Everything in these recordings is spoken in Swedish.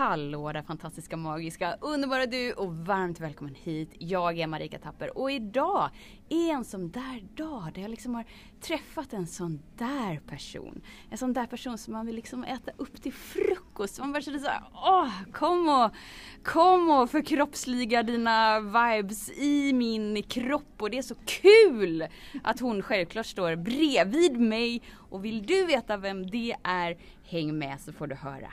Hallå där fantastiska, magiska, underbara du och varmt välkommen hit. Jag är Marika Tapper och idag är en sån där dag där jag liksom har träffat en sån där person. En sån där person som man vill liksom äta upp till frukost. Man bara känner såhär, åh, kom och, kom och förkroppsliga dina vibes i min kropp och det är så kul att hon självklart står bredvid mig och vill du veta vem det är, häng med så får du höra.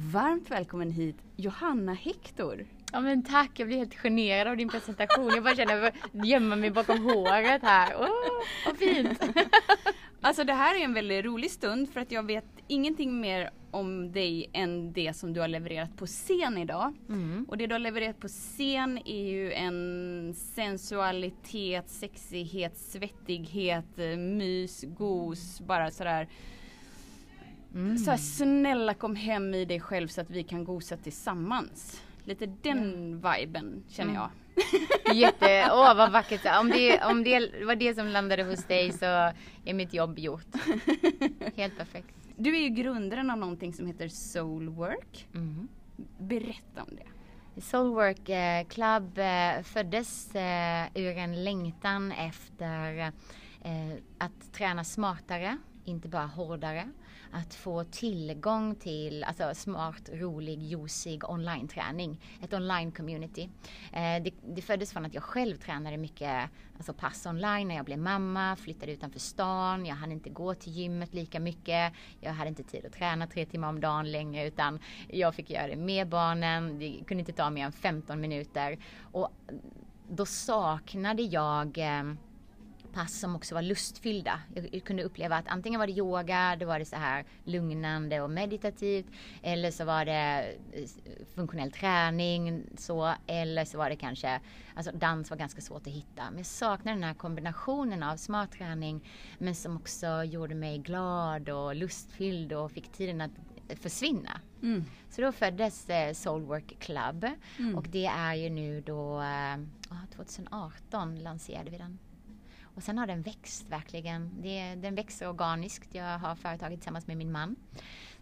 Varmt välkommen hit Johanna Hector. Ja men tack, jag blir helt generad av din presentation. Jag bara känner att jag gömmer mig bakom håret här. Åh, vad fint! Alltså det här är en väldigt rolig stund för att jag vet ingenting mer om dig än det som du har levererat på scen idag. Mm. Och det du har levererat på scen är ju en sensualitet, sexighet, svettighet, mys, gos, bara sådär Mm. Så här, snälla kom hem i dig själv så att vi kan gosa tillsammans. Lite den mm. viben känner jag. Jätte, åh vad vackert. Om det, om det var det som landade hos dig så är mitt jobb gjort. Helt perfekt. Du är ju grundaren av någonting som heter Soulwork. Mm. Berätta om det. Soulwork eh, Club eh, föddes eh, ur en längtan efter att träna smartare, inte bara hårdare att få tillgång till alltså, smart, rolig, juicig online-träning. Ett online-community. Eh, det, det föddes från att jag själv tränade mycket alltså pass online när jag blev mamma, flyttade utanför stan, jag hann inte gå till gymmet lika mycket, jag hade inte tid att träna tre timmar om dagen längre utan jag fick göra det med barnen, det kunde inte ta mer än 15 minuter. Och då saknade jag eh, pass som också var lustfyllda. Jag kunde uppleva att antingen var det yoga, då var det så här lugnande och meditativt. Eller så var det eh, funktionell träning så. Eller så var det kanske, alltså dans var ganska svårt att hitta. Men jag saknade den här kombinationen av smart träning men som också gjorde mig glad och lustfylld och fick tiden att försvinna. Mm. Så då föddes eh, Soulwork Club mm. och det är ju nu då, eh, 2018 lanserade vi den. Och sen har den växt verkligen. Det, den växer organiskt. Jag har företaget tillsammans med min man.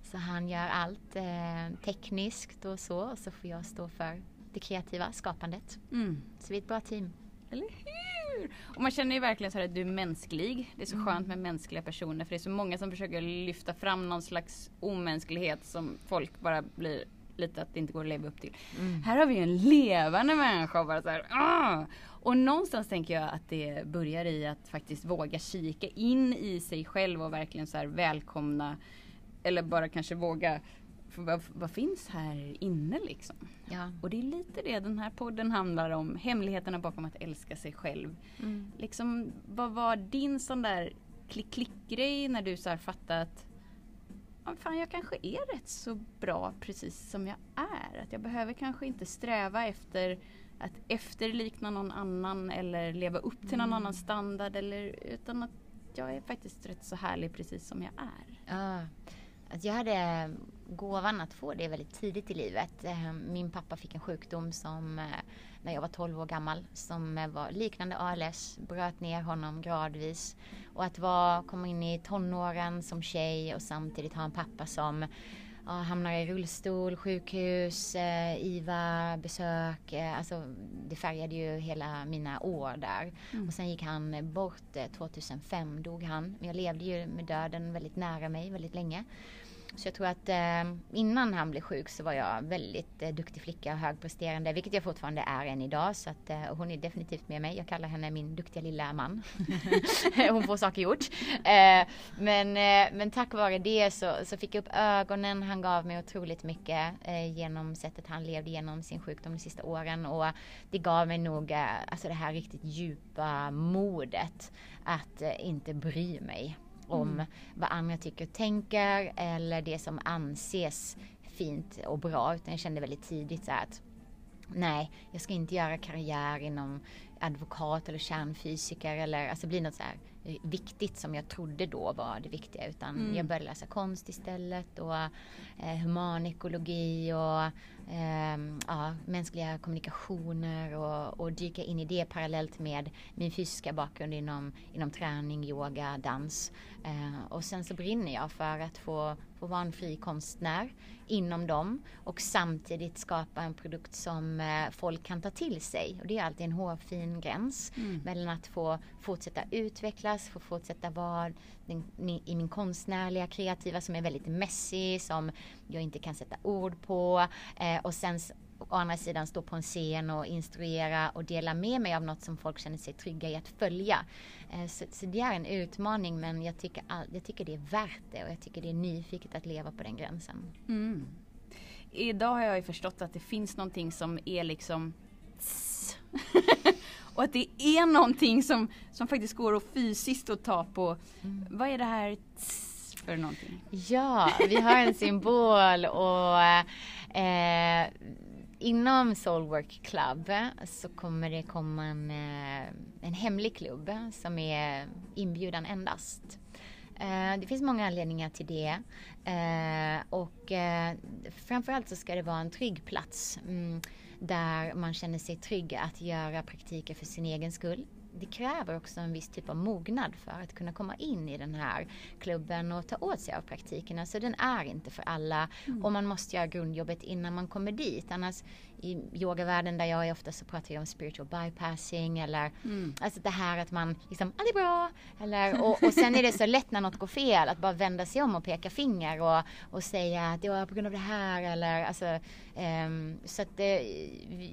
Så han gör allt eh, tekniskt och så. Och så får jag stå för det kreativa skapandet. Mm. Så vi är ett bra team. Eller hur? Och man känner ju verkligen så här att du är mänsklig. Det är så mm. skönt med mänskliga personer för det är så många som försöker lyfta fram någon slags omänsklighet som folk bara blir lite att det inte går att leva upp till. Mm. Här har vi en levande människa bara så här, ah! Och någonstans tänker jag att det börjar i att faktiskt våga kika in i sig själv och verkligen så här välkomna eller bara kanske våga vad, vad, finns här inne liksom? Ja. Och det är lite det den här podden handlar om. Hemligheterna bakom att älska sig själv. Mm. Liksom, vad var din sån där klick-klick-grej när du så här fattat fan jag kanske är rätt så bra precis som jag är. Att jag behöver kanske inte sträva efter att efterlikna någon annan eller leva upp till någon mm. annan standard eller, utan att jag är faktiskt rätt så härlig precis som jag är. Ja. Alltså jag hade gåvan att få det väldigt tidigt i livet. Eh, min pappa fick en sjukdom som eh, när jag var 12 år gammal som eh, var liknande ALS, bröt ner honom gradvis. Och att vara, komma in i tonåren som tjej och samtidigt ha en pappa som ja, hamnar i rullstol, sjukhus, eh, IVA, besök. Eh, alltså det färgade ju hela mina år där. Mm. Och sen gick han bort, eh, 2005 dog han. Men jag levde ju med döden väldigt nära mig väldigt länge. Så jag tror att eh, innan han blev sjuk så var jag väldigt eh, duktig flicka och högpresterande, vilket jag fortfarande är än idag. Så att, eh, hon är definitivt med mig. Jag kallar henne min duktiga lilla man. hon får saker gjort. Eh, men, eh, men tack vare det så, så fick jag upp ögonen. Han gav mig otroligt mycket eh, genom sättet han levde igenom sin sjukdom de sista åren. Och det gav mig nog alltså det här riktigt djupa modet att inte bry mig om mm. vad andra tycker och tänker eller det som anses fint och bra utan jag kände väldigt tidigt så att nej, jag ska inte göra karriär inom advokat eller kärnfysiker eller alltså bli något så här viktigt som jag trodde då var det viktiga utan mm. jag började läsa konst istället och eh, humanekologi och eh, ja, mänskliga kommunikationer och, och dyka in i det parallellt med min fysiska bakgrund inom, inom träning, yoga, dans. Eh, och sen så brinner jag för att få, få vara en fri konstnär inom dem och samtidigt skapa en produkt som eh, folk kan ta till sig. Och det är alltid en hårfin gräns mm. mellan att få fortsätta utvecklas, få fortsätta vara den, i min konstnärliga kreativa som är väldigt messy, som jag inte kan sätta ord på eh, och sen å andra sidan stå på en scen och instruera och dela med mig av något som folk känner sig trygga i att följa. Eh, så, så, det är en utmaning men jag tycker, all, jag tycker det är värt det och jag tycker det är nyfiket att leva på den gränsen. Mm. Idag har jag ju förstått att det finns någonting som är liksom och att det är någonting som, som faktiskt går att fysiskt att ta på. Mm. Vad är det här för någonting? Ja, vi har en symbol och eh, inom Soulwork Club så kommer det komma en, eh, en hemlig klubb som är inbjudan endast. Eh, det finns många anledningar till det. Eh, och framförallt så ska det vara en trygg plats mm, där man känner sig trygg att göra praktiker för sin egen skull det kräver också en viss typ av mognad för att kunna komma in i den här klubben och ta åt sig av praktikerna. Så den är inte för alla mm. och man måste göra grundjobbet innan man kommer dit. Annars i yogavärlden där jag är ofta så pratar vi om spiritual bypassing eller mm. alltså det här att man liksom, ah, det är bra. Eller, och, och sen är det så lätt när något går fel att bara vända sig om och peka finger och, och säga att det var på grund av det här eller alltså um, så att det,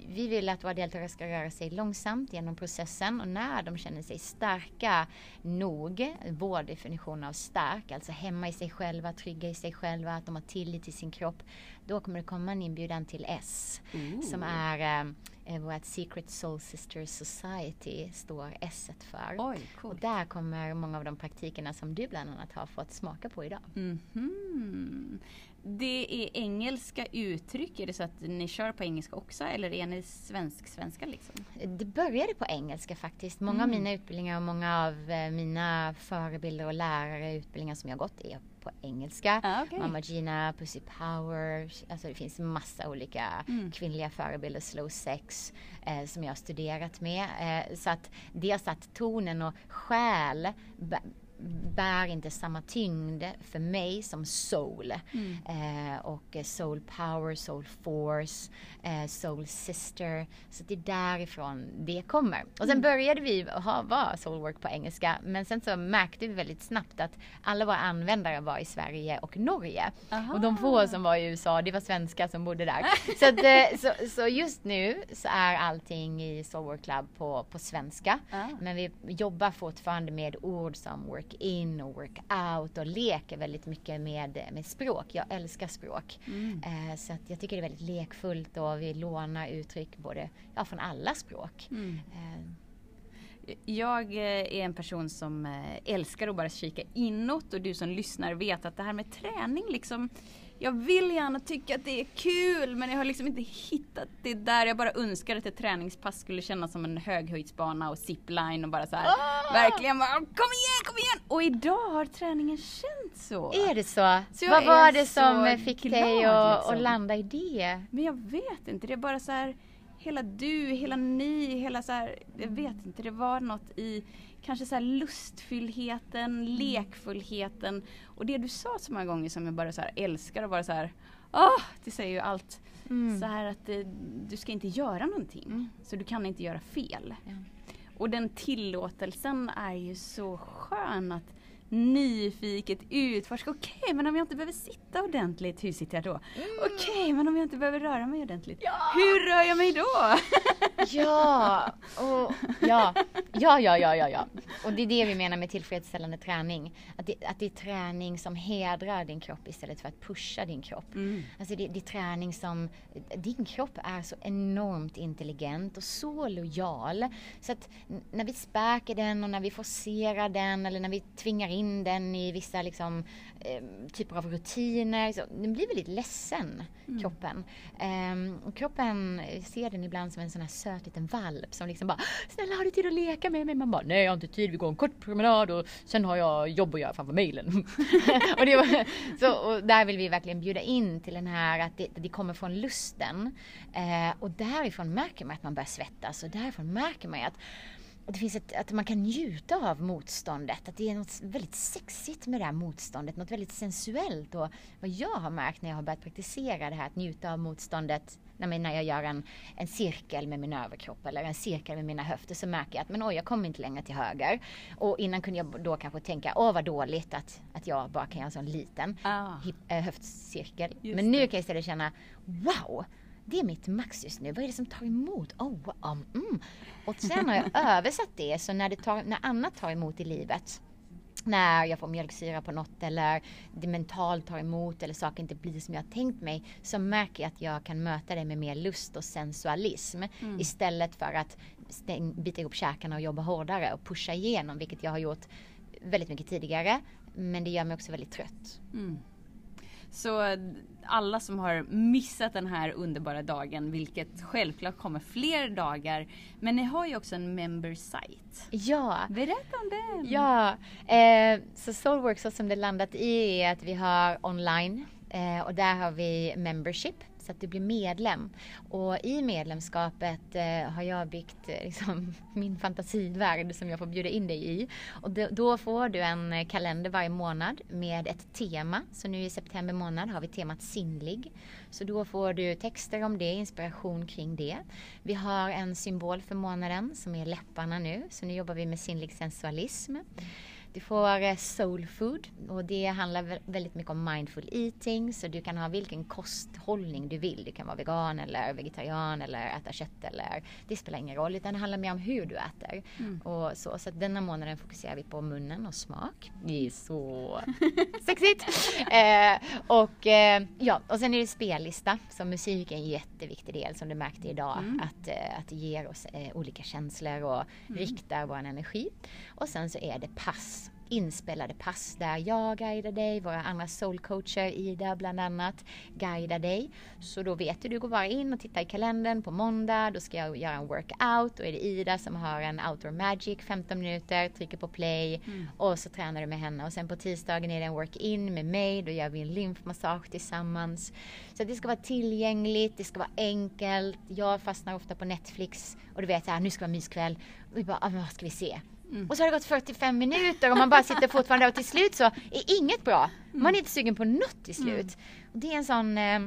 vi vill att våra deltagare ska röra sig långsamt genom processen och när de känner sig starka nog, vår definition av stark, alltså hemma i sig själva, trygga i sig själva, att de har tillit till sin kropp, då kommer det komma en inbjudan till S Ooh. som är eh, vårt Secret Soul Sisters Society står S för. Oj. Och där kommer många av de praktikerna som du bland annat har fått smaka på idag. Mm -hmm. Det är engelska uttryck, är det så att ni kör på engelska också eller är ni svensk-svenska liksom? Det började på engelska faktiskt. Många mm. av mina utbildningar och många av eh, mina förebilder och lärare utbildningar som jag gått är på engelska. Ah, okay. Mamma Gina, Pussy Power, alltså det finns massa olika mm. kvinnliga förebilder, slow sex eh, som jag har studerat med. Eh, så att det har satt tonen och själ bär inte samma tyngd för mig som soul. Mm. Eh, och soul power, soul force, eh, soul sister. Så det är därifrån det kommer. Och sen mm. började vi ha, vara soulwork på engelska. Men sen så märkte vi väldigt snabbt att alla våra användare var i Sverige och Norge. Aha. Och de få som var i USA, det var svenskar som bodde där. så, att, eh, så, så, just nu så är allting i Soulwork Club på, på svenska. Ah. Men vi jobbar fortfarande med ord som work in och work out och leker väldigt mycket med, med språk. Jag älskar språk. Mm. Eh, så att jag tycker det är väldigt lekfullt och vi lånar uttryck både ja, från alla språk. Mm. Eh. Jag eh, är en person som eh, älskar att bara kika inåt och du som lyssnar vet att det här med träning liksom jag vill gärna tycka att det är kul men jag har liksom inte hittat det där. Jag bara önskar att ett träningspass skulle kännas som en höghöjdsbana och zipline och bara så här. Ah! Verkligen bara kom igen, kom igen! Och idag har träningen känts så. Är det så? så Vad var det som fick glad, dig att, liksom. att landa i det? Men jag vet inte, det är bara så här hela du, hela ni, hela så här, jag vet inte, det var något i kanske så här lustfyllheten, mm. lekfullheten och det du sa så många gånger som jag bara så här älskar och bara så här Åh, det säger ju allt. Mm. Så här att eh, du ska inte göra någonting. Mm. Så du kan inte göra fel. Ja. Och den tillåtelsen är ju så skön att nyfiket utforska. Okej, okay, men om jag inte behöver sitta ordentligt, hur sitter jag då? Mm. Okej, okay, men om jag inte behöver röra mig ordentligt, ja. hur rör jag mig då? ja, och, ja, Ja, ja, ja, ja, ja. Och det är det vi menar med tillfredsställande träning. Att det, att det är träning som hedrar din kropp istället för att pusha din kropp. Mm. Alltså det, det är träning som, din kropp är så enormt intelligent och så lojal. Så att när vi späker den och när vi forcerar den eller när vi tvingar in den i vissa liksom, eh, typer av rutiner, så den blir väldigt ledsen, mm. kroppen. Eh, kroppen ser den ibland som en sån här söt liten valp som liksom bara Snälla har du tid att leka med mig? Man bara Nej jag har inte tid, vi går en kort promenad och sen har jag jobb att göra framför mejlen. och, så, och där vill vi verkligen bjuda in till den här att det, det kommer från lusten. Eh, och därifrån märker man att man börjar svettas och därifrån märker man att det finns ett, att man kan njuta av motståndet. Att det är något väldigt sexigt med det här motståndet. Något väldigt sensuellt. Och vad jag har märkt när jag har börjat praktisera det här att njuta av motståndet när jag gör en, en cirkel med min överkropp eller en cirkel med mina höfter så märker jag att men oj, jag kommer inte längre till höger. Och innan kunde jag då kanske tänka, åh vad dåligt att, att jag bara kan göra en sån liten ah. äh, höftcirkel. Just men nu kan jag istället känna, wow! Det är mitt max just nu. Vad är det som tar emot? Oh, um, mm. Och sen har jag översatt det så när, det tar, när annat tar emot i livet när jag får mjölksyra på något eller det mentalt tar emot eller saker inte blir som jag tänkt mig så märker jag att jag kan möta det med mer lust och sensualism mm. istället för att stäng, bita ihop käkarna och jobba hårdare och pusha igenom vilket jag har gjort väldigt mycket tidigare men det gör mig också väldigt trött. Mm. Så alla som har missat den här underbara dagen, vilket självklart kommer fler dagar. Men ni har ju också en member site. Ja. Berätta om den. Ja, eh, så Soulworks så som det landat i är att vi har online eh, och där har vi membership så att du blir medlem. Och i medlemskapet eh, har jag byggt eh, liksom, min fantasivärld som jag får bjuda in dig i. Och då, då, får du en kalender varje månad med ett tema. Så nu i september månad har vi temat sinnlig. Så då får du texter om det, inspiration kring det. Vi har en symbol för månaden som är läpparna nu. Så nu jobbar vi med sinnlig sensualism. Du får eh, soul food och det handlar väldigt mycket om mindful eating så du kan ha vilken kosthållning du vill. Du kan vara vegan eller vegetarian eller äta kött eller det spelar ingen roll utan det handlar mer om hur du äter. Mm. Och så, så denna månaden fokuserar vi på munnen och smak. Det är så sexigt! Eh, och eh, ja, och sen är det spellista så musik är en jätteviktig del som du märkte idag mm. att, eh, att det ger oss eh, olika känslor och mm. riktar vår energi. Och sen så är det pass inspelade pass där jag guidar dig, våra andra soulcoacher, Ida bland annat, guidar dig. Så då vet du, du går bara in och tittar i kalendern på måndag, då ska jag göra en workout, då är det Ida som har en outdoor magic 15 minuter, trycker på play mm. och så tränar du med henne. Och sen på tisdagen är det en work-in med mig, då gör vi en lymfmassage tillsammans. Så det ska vara tillgängligt, det ska vara enkelt. Jag fastnar ofta på Netflix och du vet, så här, nu ska vara myskväll. Och vi bara, ah, vad ska vi se? Mm. Och så har det gått 45 minuter och man bara sitter fortfarande och till slut så är inget bra. Man är inte sugen på något till slut. Mm. Och det är en sån eh,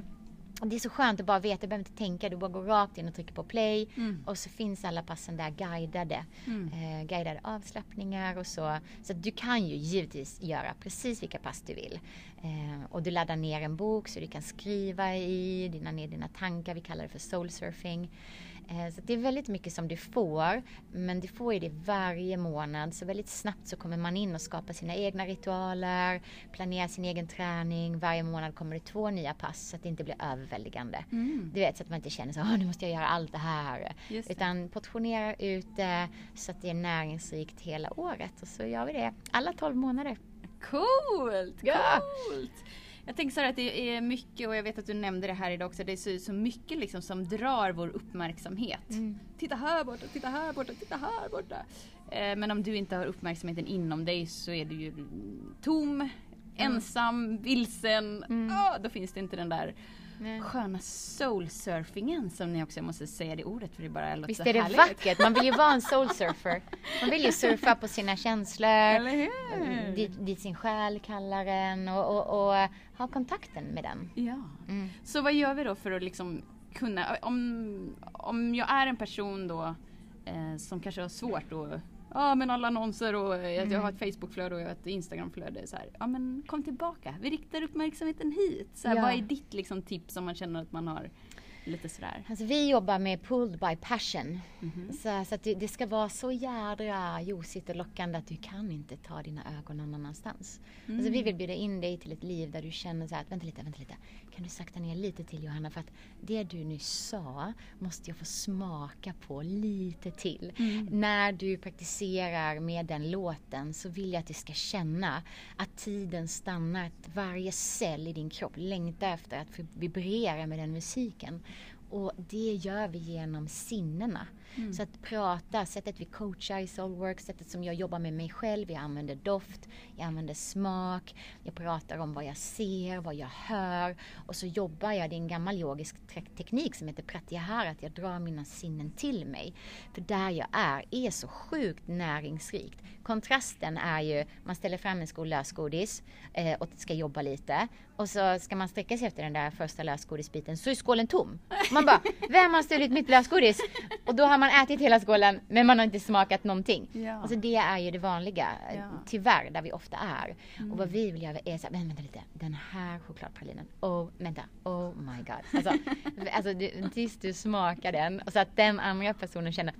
det är så skönt att bara veta, du behöver inte tänka, du bara går rakt in och trycker på play mm. och så finns alla passen där guidade. Mm. Eh, guidade avslappningar och så. Så du kan ju givetvis göra precis vilka pass du vill. Eh, och du laddar ner en bok så du kan skriva i, dina, ner dina tankar, vi kallar det för soul surfing. Eh, så det är väldigt mycket som du får, men du får ju det varje månad. Så väldigt snabbt så kommer man in och skapar sina egna ritualer, planerar sin egen träning. Varje månad kommer det två nya pass så att det inte blir överväldigande. Mm. Du vet, så att man inte känner så nu måste jag göra allt det här. Det. Utan portionera ut det så att det är näringsrikt hela året. Och så gör vi det alla 12 månader. Coolt! Ja. Jag tänker så här att det är mycket, och jag vet att du nämnde det här idag också, det är så, så mycket liksom som drar vår uppmärksamhet. Mm. Titta här borta, titta här borta, titta här borta. Eh, men om du inte har uppmärksamheten inom dig så är du ju tom, mm. ensam, vilsen. Mm. Oh, då finns det inte den där Nej. sköna soulsurfingen som ni också måste säga det ordet för det bara låter Visst är det härligt. vackert? Man vill ju vara en soulsurfer. Man vill ju surfa på sina känslor, dit, dit sin själ kallar en och, och, och, ha kontakten med den. Ja. Mm. Så vad gör vi då för att liksom kunna, om, om jag är en person då eh, som kanske har svårt att ja men alla annonser och mm. jag har ett Facebookflöde och ett Instagramflöde. Så här, ja men kom tillbaka, vi riktar uppmärksamheten hit. Så här, ja. Vad är ditt liksom, tips om man känner att man har lite sådär? Alltså vi jobbar med pulled by passion. Mhm. Så, så att det, det ska vara så jädra juicigt och lockande att du kan inte ta dina ögon någon annanstans. Mm. Alltså vi vill bjuda in dig till ett liv där du känner så här att vänta lite, vänta lite. Kan du sakta ner lite till Johanna för att det du nyss sa måste jag få smaka på lite till. Mm. När du praktiserar med den låten så vill jag att du ska känna att tiden stannar, att varje cell i din kropp längtar efter att vibrera med den musiken. Och det gör vi genom sinnena. Mm. Så att prata, sättet vi coachar i Soulwork, sättet som jag jobbar med mig själv. Jag använder doft, jag använder smak, jag pratar om vad jag ser, vad jag hör. Och så jobbar jag, det är en gammal yogisk teknik som heter pratyahara, att jag drar mina sinnen till mig. För där jag är, är så sjukt näringsrikt. Kontrasten är ju, man ställer fram en skål lösgodis eh, och ska jobba lite. Och så ska man sträcka sig efter den där första lösgodisbiten så är skålen tom. Man bara, vem har stulit mitt lösgodis? Och då har man ätit hela skålen men man har inte smakat någonting. Ja. Alltså det är ju det vanliga, Ja. tyvärr, där vi ofta är. Och vad vi vill göra är så här, "Men vänta lite, den här chokladpralinen, oh, vänta, oh my god. Alltså, alltså du, tills du smakar den och så att den andra personen känner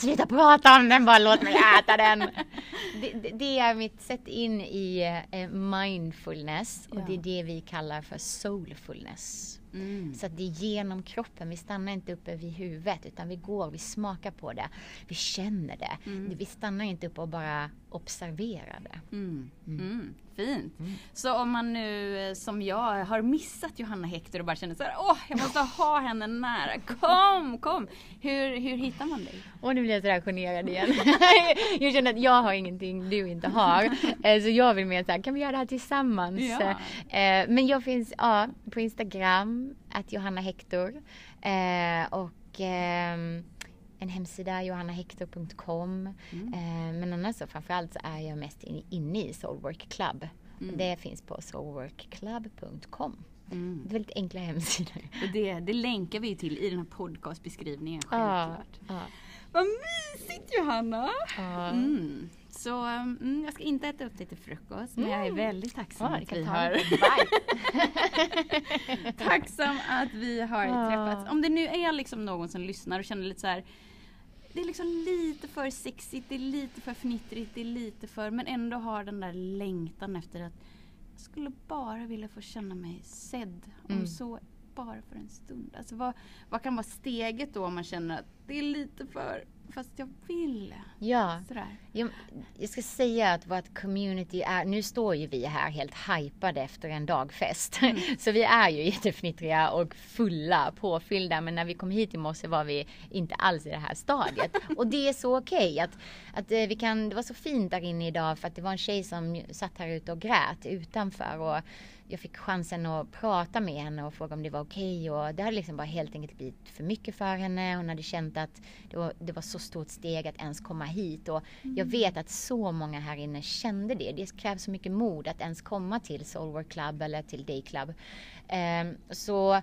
Sluta prata om den, bara låt mig äta den. Det, det, det är mitt sätt in i eh, mindfulness och Ja. det är det vi kallar för soulfulness. Mm. Så att det är genom kroppen, vi stannar inte uppe vid huvudet utan vi går, vi smakar på det, vi känner det. Mm. Vi stannar inte upp och bara observerar det. Mm. Mm. Fint. Så om man nu eh, som jag har missat Johanna Hector och bara känner så här, åh jag måste ha henne nära, kom, kom. Hur, hur hittar man dig? Och nu blir jag sådär generad igen. jag känner att jag har ingenting du inte har. Eh, Så jag vill mer såhär, kan vi göra det här tillsammans? Ja. Eh, Men jag finns ja, på Instagram, att Johanna Hector. Eh, Och ehm, en hemsida, johannahector.com. Mm. Eh, Men annars så framförallt så är jag mest in- inne i Soulwork Club. Mm. Det finns på soulworkclub.com. Mm. Det är väldigt enkla hemsidor. Och det, det länkar vi till i den här podcastbeskrivningen Ja, självklart. ja, Vad mysigt Johanna! ja. Mm. Så mm, jag ska inte äta upp till frukost men jag är väldigt tacksam det att vi har. Tacksam att vi har Ja. träffats. Om det nu är liksom någon som lyssnar och känner lite så här. Det är liksom lite för sexigt, det är lite för fnittrigt, det är lite för men ändå har den där längtan efter att jag skulle bara vilja få känna mig sedd. Om Mm. så bara för en stund. Alltså vad, vad kan vara steget då om man känner att det är lite för fast jag vill. Ja, Sådär. jag, jag ska säga att vårt community är, nu står ju vi här helt hypade efter en dagfest. Så vi är ju jättefnittriga och fulla, påfyllda. Men när vi kom hit i morse var vi inte alls i det här stadiet. Och det är så okej att, att eh, vi kan, det var så fint där inne idag för att det var en tjej som satt här ute och grät utanför. Och jag fick chansen att prata med henne och fråga om det var okej och det hade liksom bara helt enkelt blivit för mycket för henne. Hon hade känt att det var, det var så stort steg att ens komma hit och jag vet att så många här inne kände det. Det krävs så mycket mod att ens komma till Soulwork Club eller till Day Club. Ehm, så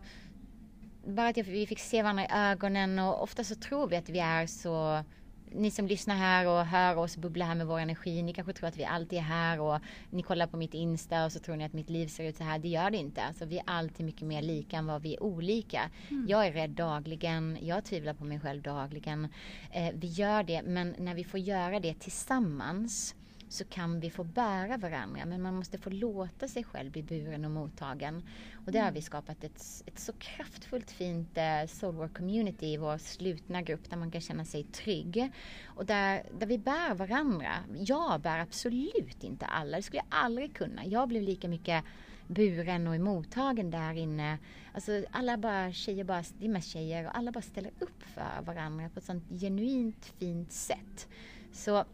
bara att jag, vi fick se varandra i ögonen och ofta så tror vi att vi är så ni som lyssnar här och hör oss bubbla här med vår energi, ni kanske tror att vi alltid är här och ni kollar på mitt Insta och så tror ni att mitt liv ser ut så här. Det gör det inte. Alltså vi är alltid mycket mer lika än vad vi är olika. Jag är rädd dagligen, jag tvivlar på mig själv dagligen. Eh, vi gör det, men när vi får göra det tillsammans så kan vi få bära varandra men man måste få låta sig själv bli buren och mottagen. Och där har vi skapat ett, ett så kraftfullt fint eh, soulwork community i vår slutna grupp där man kan känna sig trygg. Och där, där vi bär varandra. Jag bär absolut inte alla, det skulle jag aldrig kunna. Jag blev lika mycket buren och mottagen där inne. Alltså alla bara tjejer, bara, det är mest tjejer och alla bara ställer upp för varandra på ett sånt genuint fint sätt. Så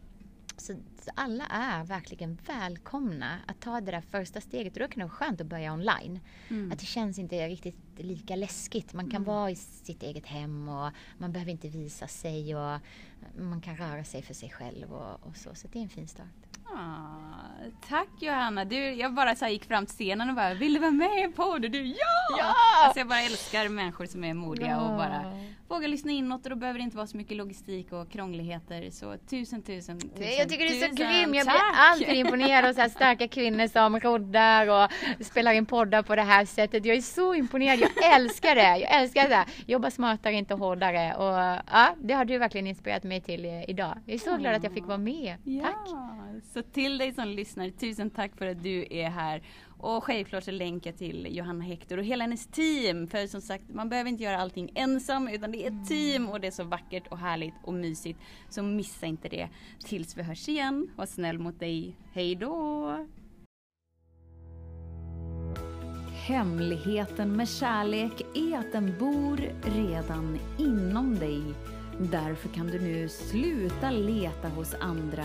så, så alla är verkligen välkomna att ta det där första steget. Och då kan det vara skönt att börja online. Mm. Att det känns inte riktigt lika läskigt. Man kan vara i sitt eget hem och man behöver inte visa sig och man kan röra sig för sig själv och, och så. Så det är en fin start. Tack Johanna! Du, jag bara så gick fram till scenen och bara Vill du vara med i podd? Och du ja! Ja! Alltså jag bara älskar människor som är modiga ja. och bara vågar lyssna inåt och då behöver det inte vara så mycket logistik och krångligheter. Så tusen, tusen, tusen, Jag tycker du är så grym. Jag tack. blir alltid imponerad av starka kvinnor som roddar och spelar in poddar på det här sättet. Jag är så imponerad. Jag älskar det. Jag älskar det. Jobba smartare, inte hårdare. Och ja, det har du verkligen inspirerat mig till eh, idag. Jag är så glad att jag fick vara med. Ja. Så till dig som lyssnar, tusen tack för att du är här. Och självklart så länkar till Johanna Hector och hela hennes team. För som sagt, man behöver inte göra allting ensam utan det är ett team och det är så vackert och härligt och mysigt. Så missa inte det. Tills vi hörs igen. Var snäll mot dig. Hej då! Hemligheten med kärlek är att den bor redan inom dig. Därför kan du nu sluta leta hos andra.